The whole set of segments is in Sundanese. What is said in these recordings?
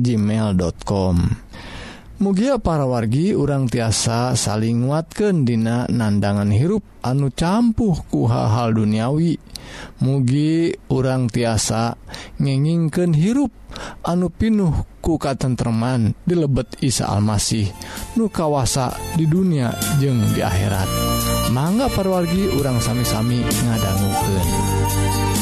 gmail.com mugia para wargi urang tiasa saling nguatkan dina nandangan hirup anu campuh ku hal-hal duniawi. Mugi urang tiasa ngengingken hirup anu pinuh ku tentteman di lebet Isa Almasih nu kawasa di dunia jeng di akhirat. Mangga parwargi urang sami-sami ngadangguken.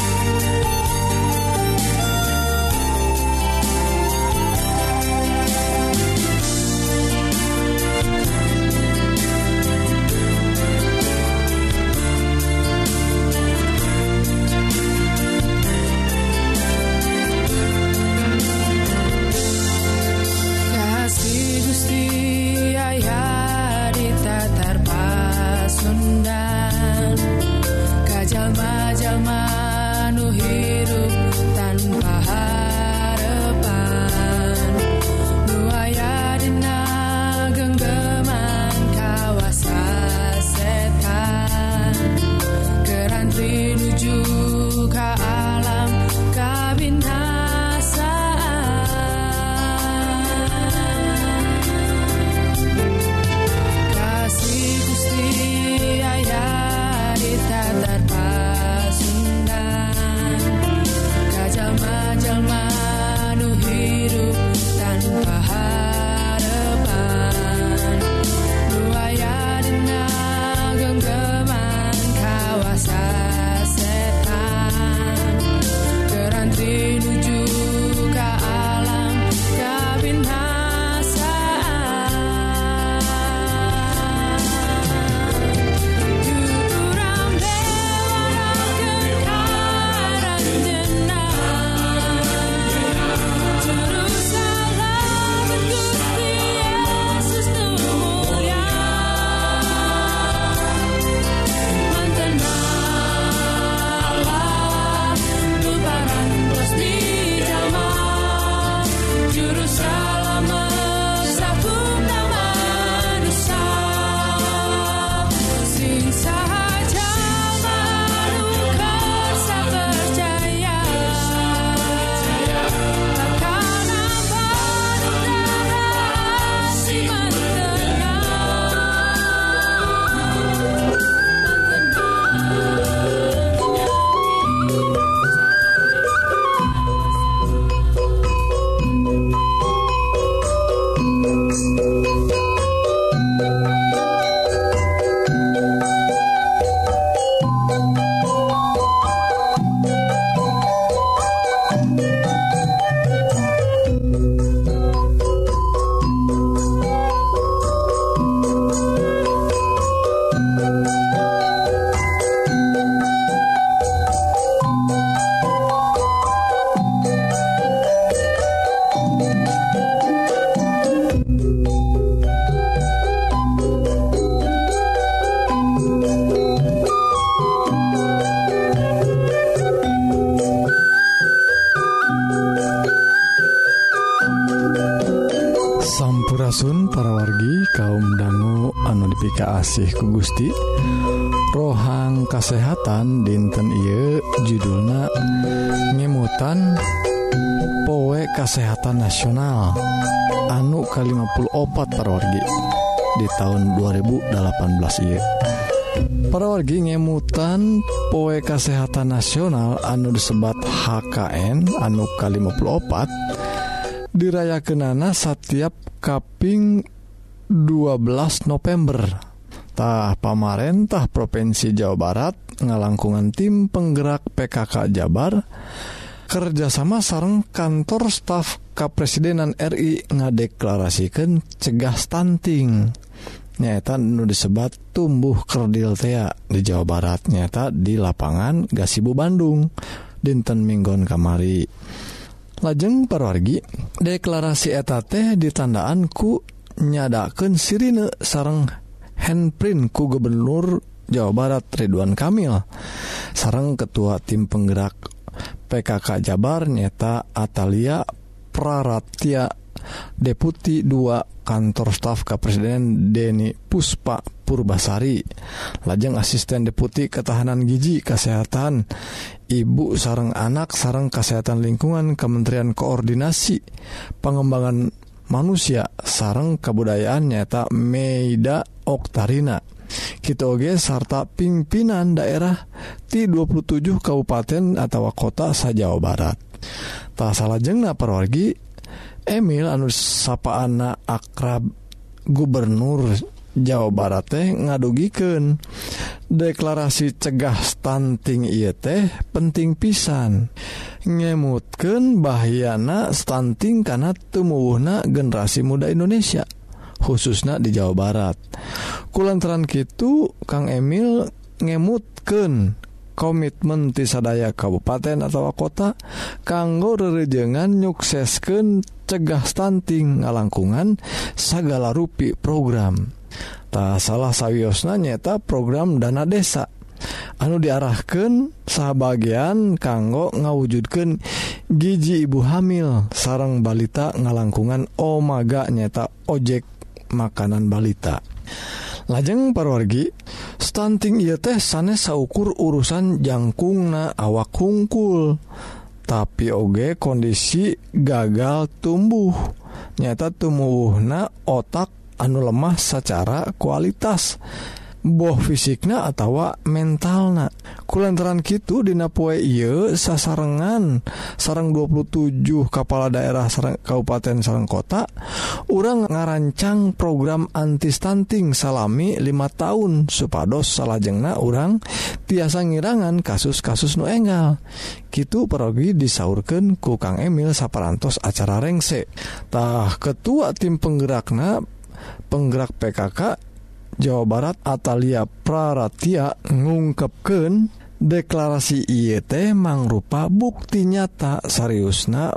asih ku Gusti. Rohang kasehatan dinten Ieu judulna ngemutan powe kasehatan nasional anu ke-54 parorgi di tahun 2018 Ieu. Parorgi ngemutan poe kasehatan nasional anu disebat HKN anu ke-54 dirayakenana setiap kaping 12 November. tah pamarentah Provinsi Jawa Barat ngalangkungan tim penggerak PKK Jabar kerjasama sarang kantor staf Kepresidenan RI ngadeklarasikan cegah stunting. Nyata nu disebat tumbuh kerdil tea di Jawa Barat nyata di lapangan Gasibu Bandung dinten Minggon kamari. Lajeng perwargi deklarasi etate ditandaan ku nyadaken sirine sarang handprint ku Gubernur Jawa Barat Ridwan Kamil. Sarang ketua tim penggerak PKK Jabar nyata Atalia Praratia Deputi 2 kantor staf Kepresiden Deni Puspa Purbasari. Lajeng asisten Deputi Ketahanan Giji Kesehatan Ibu sarang anak sarang kesehatan lingkungan Kementerian Koordinasi Pengembangan manusia sareng kebudayaan nyata Meida Oktarina. Kitoge sarta pimpinan daerah di 27 kabupaten atau kota sa Jawa Barat. Tak salah jengna perwargi Emil anu sapaan akrab gubernur Jawa Barat teh ngadugiken deklarasi cegah stunting ieu teh penting pisan. Ngemutken bahyana stunting karena tumuwuhna generasi muda Indonesia khususnya di Jawa Barat. Kulantaran Kitu Kang Emil ngemutken komitmen tisadaya kabupaten atau kota kanggo rerejengan nyuksesken cegah stunting ngalangkungan segala rupi program. tak salah sawiosna nyeta program dana desa. Anu diarahkan sahabatbagian kanggo ngawujudkan gigi ibu hamil. Sarang balita ngalangkungan Omaga nyeta ojek makanan balita. Lajeng parwargi stunting ia teh sanes saukur urusan jangkungna awak hungkul. Tapi oge kondisi gagal tumbuh. Nyata tumbuhna otak anu lemah secara kualitas. Boh fisiknya atau mentalna. Kulantaran Kitu Dinapoe Ieu sasarengan. Sarang 27 kepala daerah sarang, Kabupaten Serang kota orang ngarancang program anti stunting salami 5 tahun supados salahjengna orang tiasa ngirangan kasus-kasus nu enggal. Gitu perogi disaurkan ku Kang Emil saparantos acara rengsetah ketua tim penggerakna penggerak PKK Jawa Barat Atalia Praratia ngungkapken deklarasi IET mangrupa bukti nyata Sariusna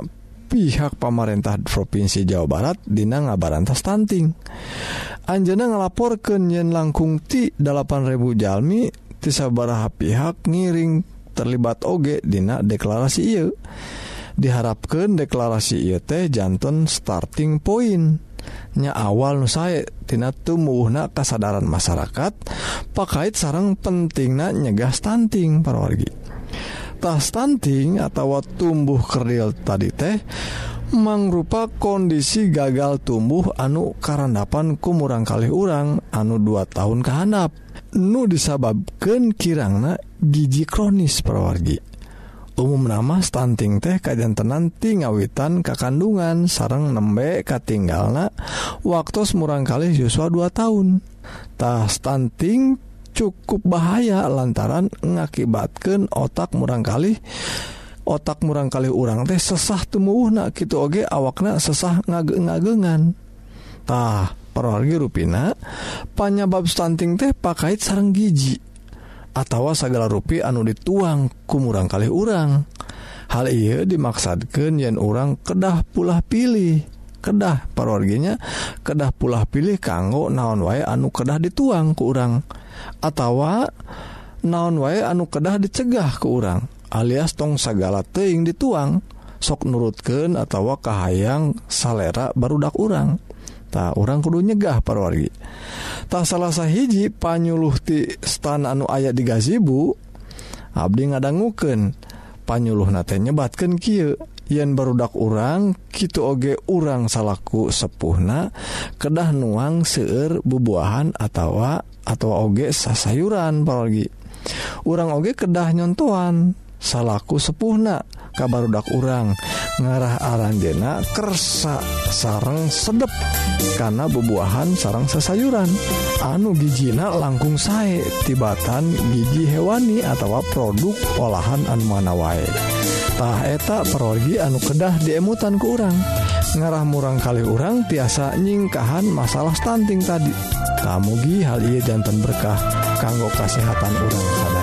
pihak pemerintah Provinsi Jawa Barat Dina ngabarantas stunting Anjana ngelapor ke Nyen langkung ti 8000 Jalmi tisabaraha pihak ngiring terlibat oge Dina deklarasi I diharapkan deklarasi IET jantan starting point. nya awal nusaetina tumuhna kasadaran masyarakat pakait sarang penting na nyegah stunting parorgitah stunting atau tumbuh kerdil tadi teh mangrupa kondisi gagal tumbuh anu karandapan kumurang kali urang anu 2 tahun kehanap nu disababkan kirangna gigi kronis perwargi umum nama stunting teh kajantenanti ngawitan kakandungan sarang nembe katinggalna waktu murang kali siswa 2 tahuntah stunting cukup bahaya lantaran ngakibatkan otak murang kali otak murang kali urang teh sesah tumbuh na gitu oge awakna sesah ngage ngagengantah perorgi ruina panyabab stunting teh pakait sarang gigi atawa segala rupi anu dituang kumurang kali urang. Hal ia dimaksadkan yen orang kedah pulah pilih kedah parorginya kedah pulah pilih kanggo naon wae anu kedah dituang ke urang atawa naon wae anu kedah dicegah ke urang alias tong segala teing dituang sok nurutken atau kahayang salera barudak urang. Ta, orang kudu nyegah parwargi. Tak salahsa hiji panyuluhti stan anu ayat di gazibu Abdi ngadangguken panyuluh nate nyebatkan Ky yen barudak urang Kitu oge urang salahku sepuhna kedah nuang seueur bubuahan atautawa atau oge sasayuran pargi urang oge kedah nyontoan salahku sepuhna kabar udak urang. Ngarah aranjena kersa sarang sedep. karena bebuahan sarang sesayuran. Anu gijina langkung sae tibatan gigi hewani atau produk olahan anu mana waetah eta perorgi anu kedah diemutan ke urang. Ngarah murang kali urang tiasa nyingkahan masalah stunting tadi. Kamugi hal ia jantan berkah kanggo kesehatan urang sadaya.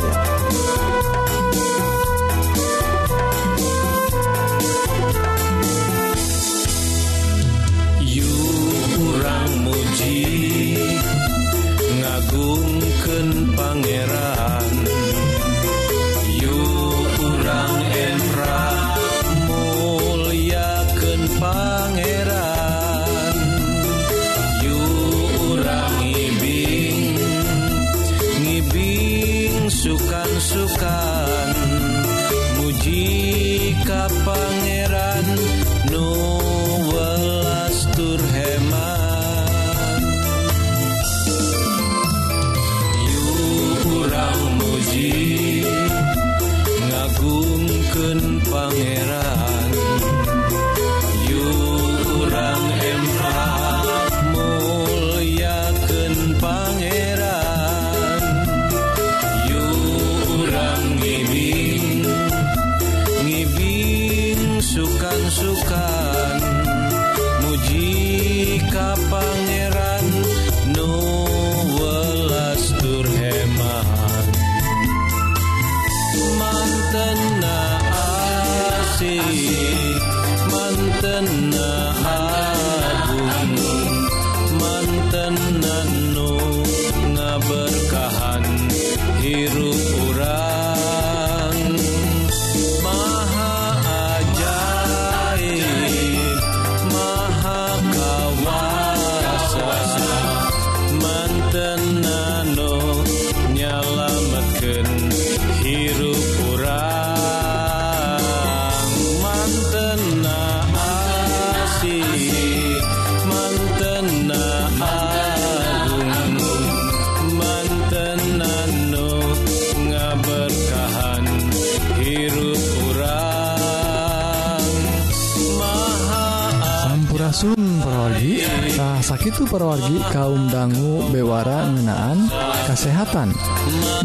Sakitu perwargi kaum dangu bewara ngenaan kesehatan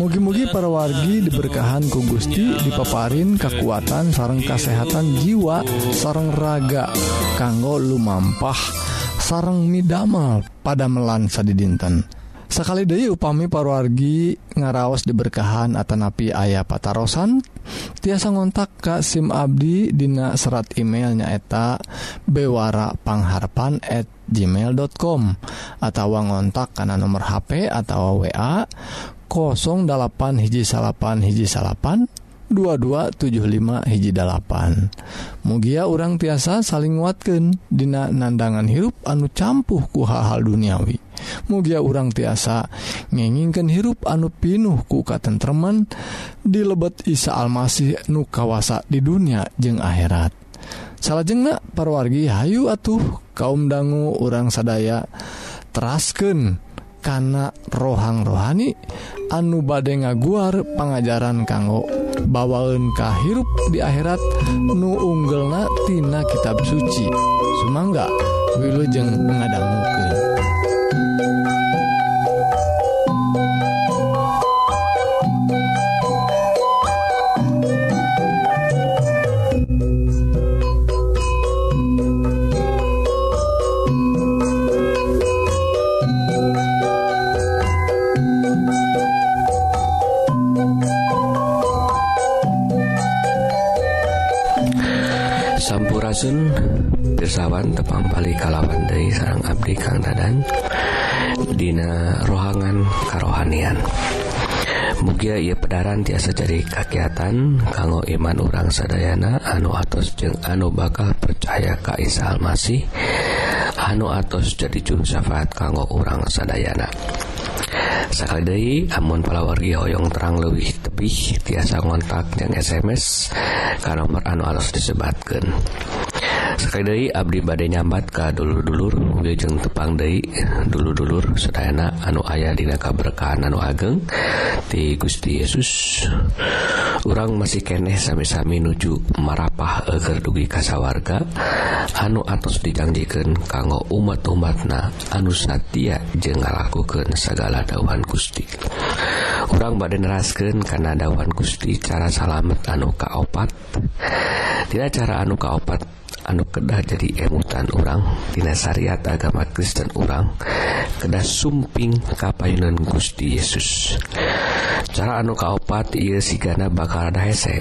mugi-mugi perwargi diberkahan ku Gusti dipaparin kekuatan sarang kesehatan jiwa sarang raga kanggo lumampah sarang midamal pada melansa di dinten sekali Dewi upami parwargi ngaraos diberkahan Atanapi ayah patarosan tiasa ngontak Ka SIM Abdi Dina serat email nyaeta bewara pangharpan@ gmail.com atau ngontak karena nomor HP atau wa 08 hiji salapan hiji salapan 2275 hiji 8 mugia orang tiasa saling watken Dina nandangan hirup anu campuh ku hal-hal duniawi. Mugia orang tiasa ngenginkan hirup anu pinuh ku katentreman di lebet Isa Almasih nu kawasa di dunia jeung akhirat. Salah jengnak parwargi Hayu atuh kaum dangu orang sadaya terasken kana rohang rohani anu bade ngaguar pengajaran kanggo bawaun kahirup di akhirat nu unggelnatina kitab suci. Sumangga Wilujeng mengadanggukan Asunpirsawan tepang balik kalawan dari sarang Abdi Kang Dadan Dina rohangan karohanian Mugia ia pedaran tiasa jadi kakiatan kanggo iman urang sadayana anu atos jeung anu bakal percaya ka Isa Almasih anu atos jadi juru syafaat kanggo urang sadayana. sekali amun palawargi hoyong terang lebih tebih tiasa ngontak yang SMS ke nomor anu harus disebatkan sekali Abdi badai nyambat ke dulu-dulur Ujung tepang Dei dulu-dulur sedayana anu ayah dina kaberkahan anu ageng di Gusti Yesus. Orang masih keneh sami-sami nuju marapah agar dugi kasawarga anu atas dijanjikan kanggo umat-umatna anu satia jeng ngalakukan segala dawan Gusti. Orang badan rasken karena dawan Gusti cara salamet anu kaopat. Tidak cara anu kaopat anu kedah jadi emutan orangtina syariat agama Kristen orang kedah sumping kapayunan Gusti Yesus. Cara anu kaopat ia sigana bakal ada hesek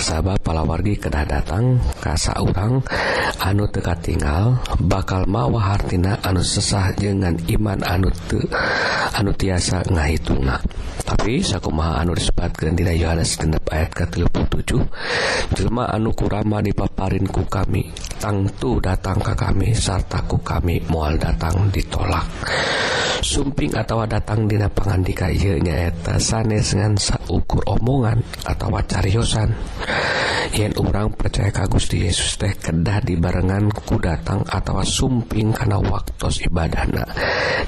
sabab palawargi kedah datang kasa urang anu teka tinggal bakal mawa hartina anu sesah dengan iman anu te, anu tiasa ngahitunga tapi sakumaha anu disebutkan dina Yohanes 6 ayat ke 37 jelema anu kurama dipaparin ku kami tangtu datang ke kami serta ku kami moal datang ditolak. Sumping atau datang dina pangandika ieu nyaeta sanes ngan saukur omongan atau cariosan. yen orang percaya ka Gusti Yesus teh kedah dibarengan ku datang atau sumping karena waktu ibadahna.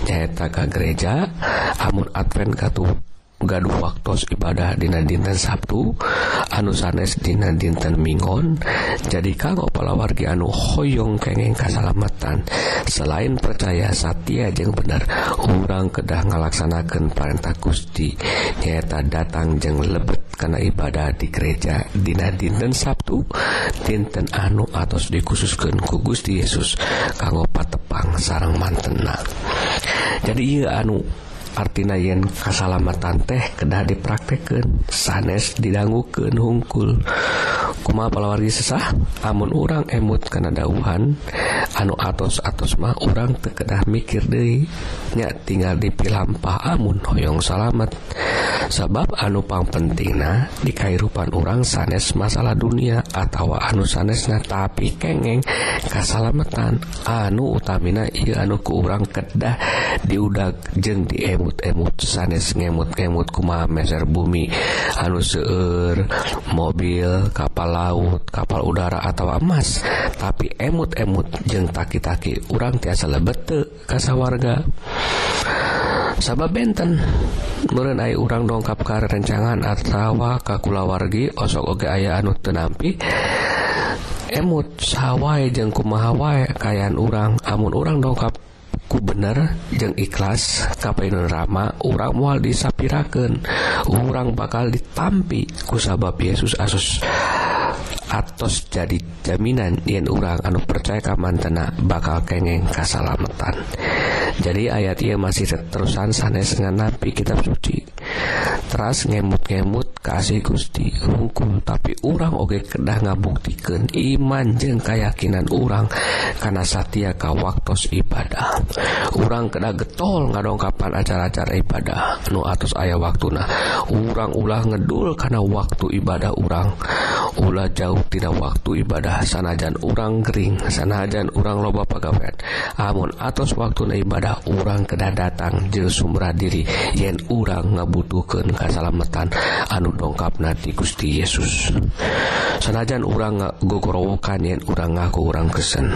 Nyaeta ka gereja amun Advent katu gaduh waktu ibadah Dina dinten Sabtu anu sanes Dina dinten Mingon jadi kanggo palawargi anu Hoong kengeng kasalamatan. Selain percaya Satya jeung bener orang kedah ngalaksanakan perintah Gusti. Nyata datang jeng lebet karena ibadah di gereja Dina dinten Sabtu. Dinten anu atau dikhususkan ku Gusti Yesus kanggo patepang sarang mantena. Jadi ia anu artina yen kasalamatan teh kedah dipraktekkan sanes didangguken hungkul. kuma palawargi sesah? Amun urang emut karena dauhan anu atos-atos mah orang tekedah mikir dirinya tinggal dipilampah amun hoyong salamet. Sabab anu pang pentingna di kairupan orang sanes masalah dunia atau anu sanesna tapi kengeng kasalametan anu utamina iya anu ku orang kedah diudak jeng diemut-emut sanes ngemut-ngemut kuma meser bumi. Anu seueur mobil kapal laut kapal udara atau emas. Tapi emut-emut jeng taki-taki urang tiasa lebete kasa warga sabab benten Nurren ay urang dongkap ke rencangan atawa kakulawargi osok oge aya anu tenampi emut sawwai jeng kumahawai kayan urang. Amun urang dongkap ku bener jeng ikhlas kapainun Rama urang mual disapiraken urang bakal ditampi ku sabab Yesus Asus. atos jadi jaminan yen urang anu percaya kamantena bakal kengeng kasalamatan. Jadi ayat ia masih terusan sanes dengan nabi kitab suci. Teras ngemut-ngemut kasih Gusti hukum tapi orang oge kedah ngabuktikan iman jeng keyakinan orang karena Satya waktu ibadah. Orang kedah getol ngadongkapan acara-acara ibadah nu atus ayah waktu nah orang ulah ngedul karena waktu ibadah orang ulah jauh tidak waktu ibadah. Sanajan orang kering sanajan orang loba pegawai amun atus waktu ibadah orang kedah datang je sumra diri. Yen orang dibutuhkan kasalamatan anu dongkap nanti Gusti Yesus. Sanajan urang gogorowokan yang urang ngaku urang kesen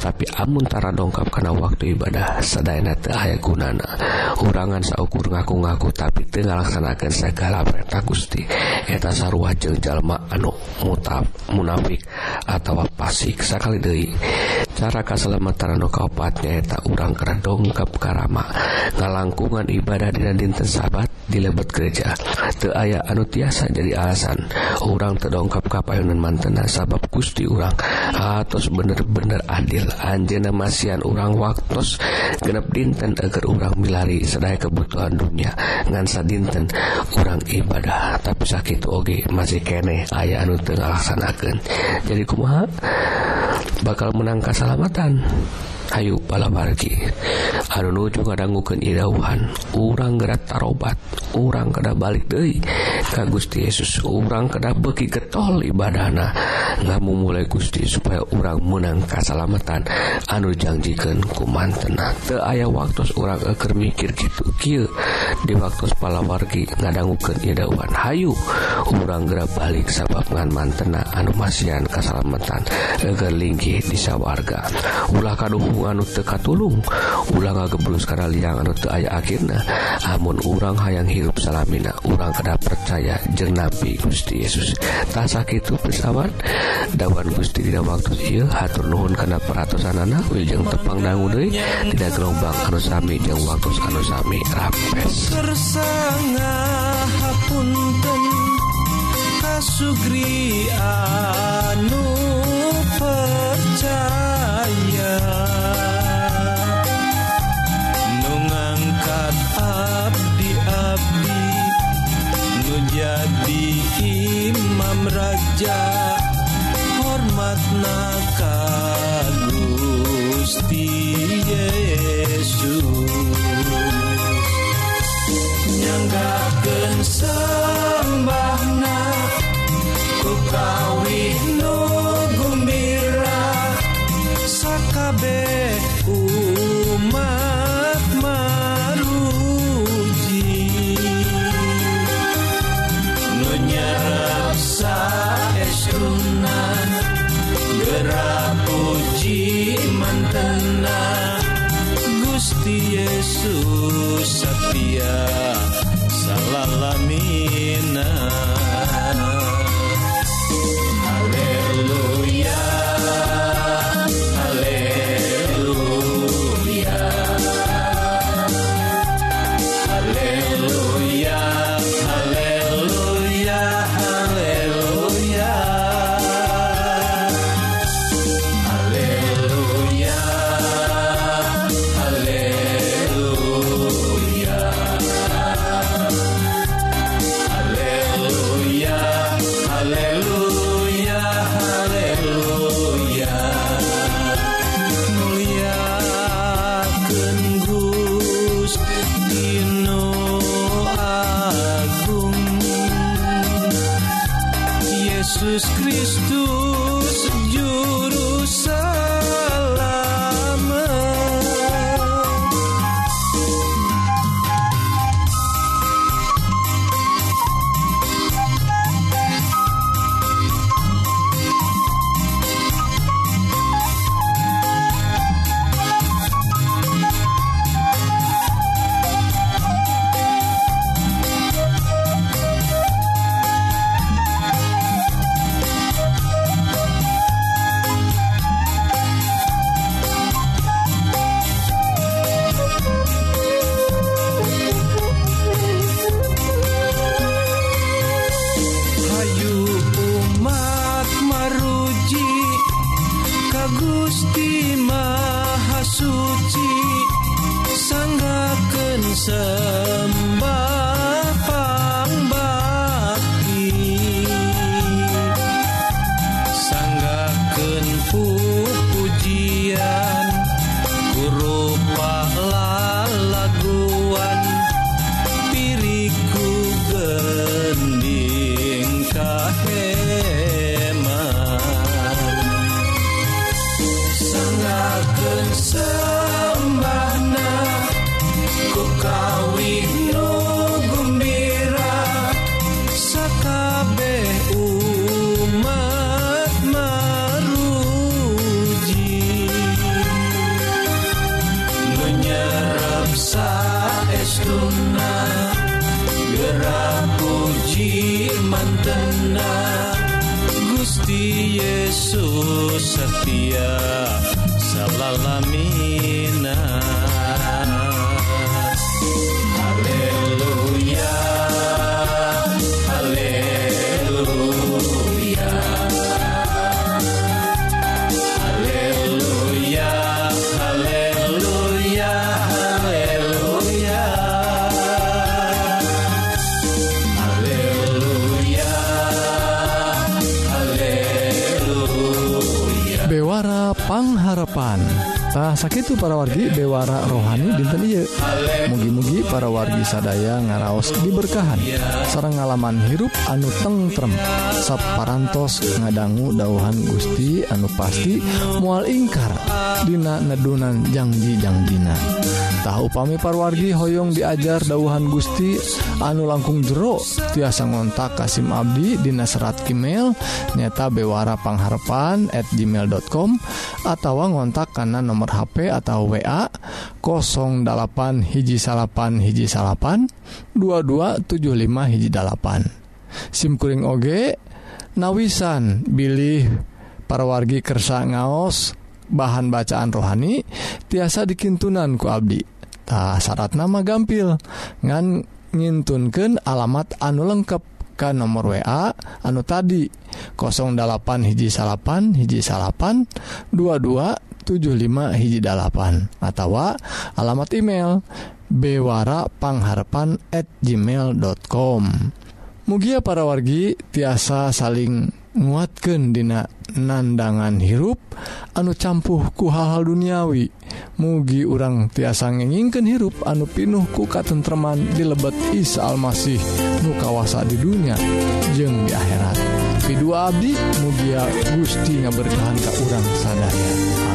tapi amuntara dongkap karena waktu ibadah sedayana teu aya gunana. Urangan saukur ngaku-ngaku tapi teu ngalaksanakeun segala perintah Gusti. Eta sarua jeung jalma anu mutab munafik atawa pasik sakali deui cara kaselamatan anu kaopat nyaeta urang kena dongkap karama ngalangkungan ibadah dina dinten sabat di lebet gereja. Teu aya anu tiasa jadi alasan. Urang terdongkap kapayunan mantena sabab Gusti urang. Atos bener-bener adil. Anjeunna masihan urang waktos. Genep dinten agar urang milari sedaya kebutuhan dunia ngan sadinten urang ibadah. Tapi sakit oge masih kene. Aya anu teu ngalaksanakeun. Jadi kumaha? bakal menang keselamatan. Ayu palabargi anu nuju ngadangguken idauhan urang gerak tarobat. Urang kada balik Dei ka Gusti Yesus. Urang kada beki getol ibadahna. Ngamu mulai Gusti supaya urang menang kasalamatan. Anu janjikan kuman mantena te ayah waktu urang eker mikir gitu kill di waktu palawargi ngadangguken idauhan Hayu urang gerak balik sabab ngan mantena anu masian kasalamatan. Eger linggih di sawarga. Ulah kaduh ilmu anu teka tulung ulang ngeblus karena liang anu te aya akhirnya amun urang hayang hirup salamina urang kada percaya jeng Nabi Gusti Yesus. Tak sakit itu pesawat dawan Gusti tidak waktu il hatur nuhun karena peratusan anak wiljeng tepang dangu deui tidak gelombang anu sami jeung waktu anu sami. Rapes hapunten kasugri anu percaya. Jadi imam raja hormatna ka Gusti Yesus. Nyanggakeun sembahna ku kawih nu gumbira sakabeh umat Suci mantena Gusti Yesus setia salalamina Jesucristo. Yesus setia salalamina Jepantah sakit para wargi Dewara rohani dinten mugi-mugi para wargi sadaya ngaraos diberkahan. Sarang ngalaman hirup anu tengrem sapparantos ngadanggu dauhan Gusti anu pasti mual ingkar. Dina nedunan janji Jangjina tahu upami parwargi Hoyong diajar dauhan Gusti anu langkung jero tiasa ngontak Kasim Abdi Dinas serat email nyata bewara pangharpan@ gmail.com atau ngontak karena nomor HP atau WA 08 hiji salapan hiji salapan 2275 hijjipan SIMkuring OG nawisan bilih para wargi kersa ngaos bahan bacaan rohani tiasa dikintunanku Abdi Ta syarat nama gampil ngan nyintunken alamat anu lengkap ke nomor WA anu tadi 08 hiji salapan hiji salapan 2275 hiji dalapan atau alamat email bewarapangharpan at gmail.com Mugia para wargi tiasa saling nguatkan dina nandangan hirup anu campuhku hal-hal duniawi. mugi urang tiasa ngeningken hirup anu pinuh ku katentreman di lebet Isa Almasih nu kawasa di dunia jeng di akhirat. Kedua Abdi mugia Gusti ngaberkahan ke urang sadaya.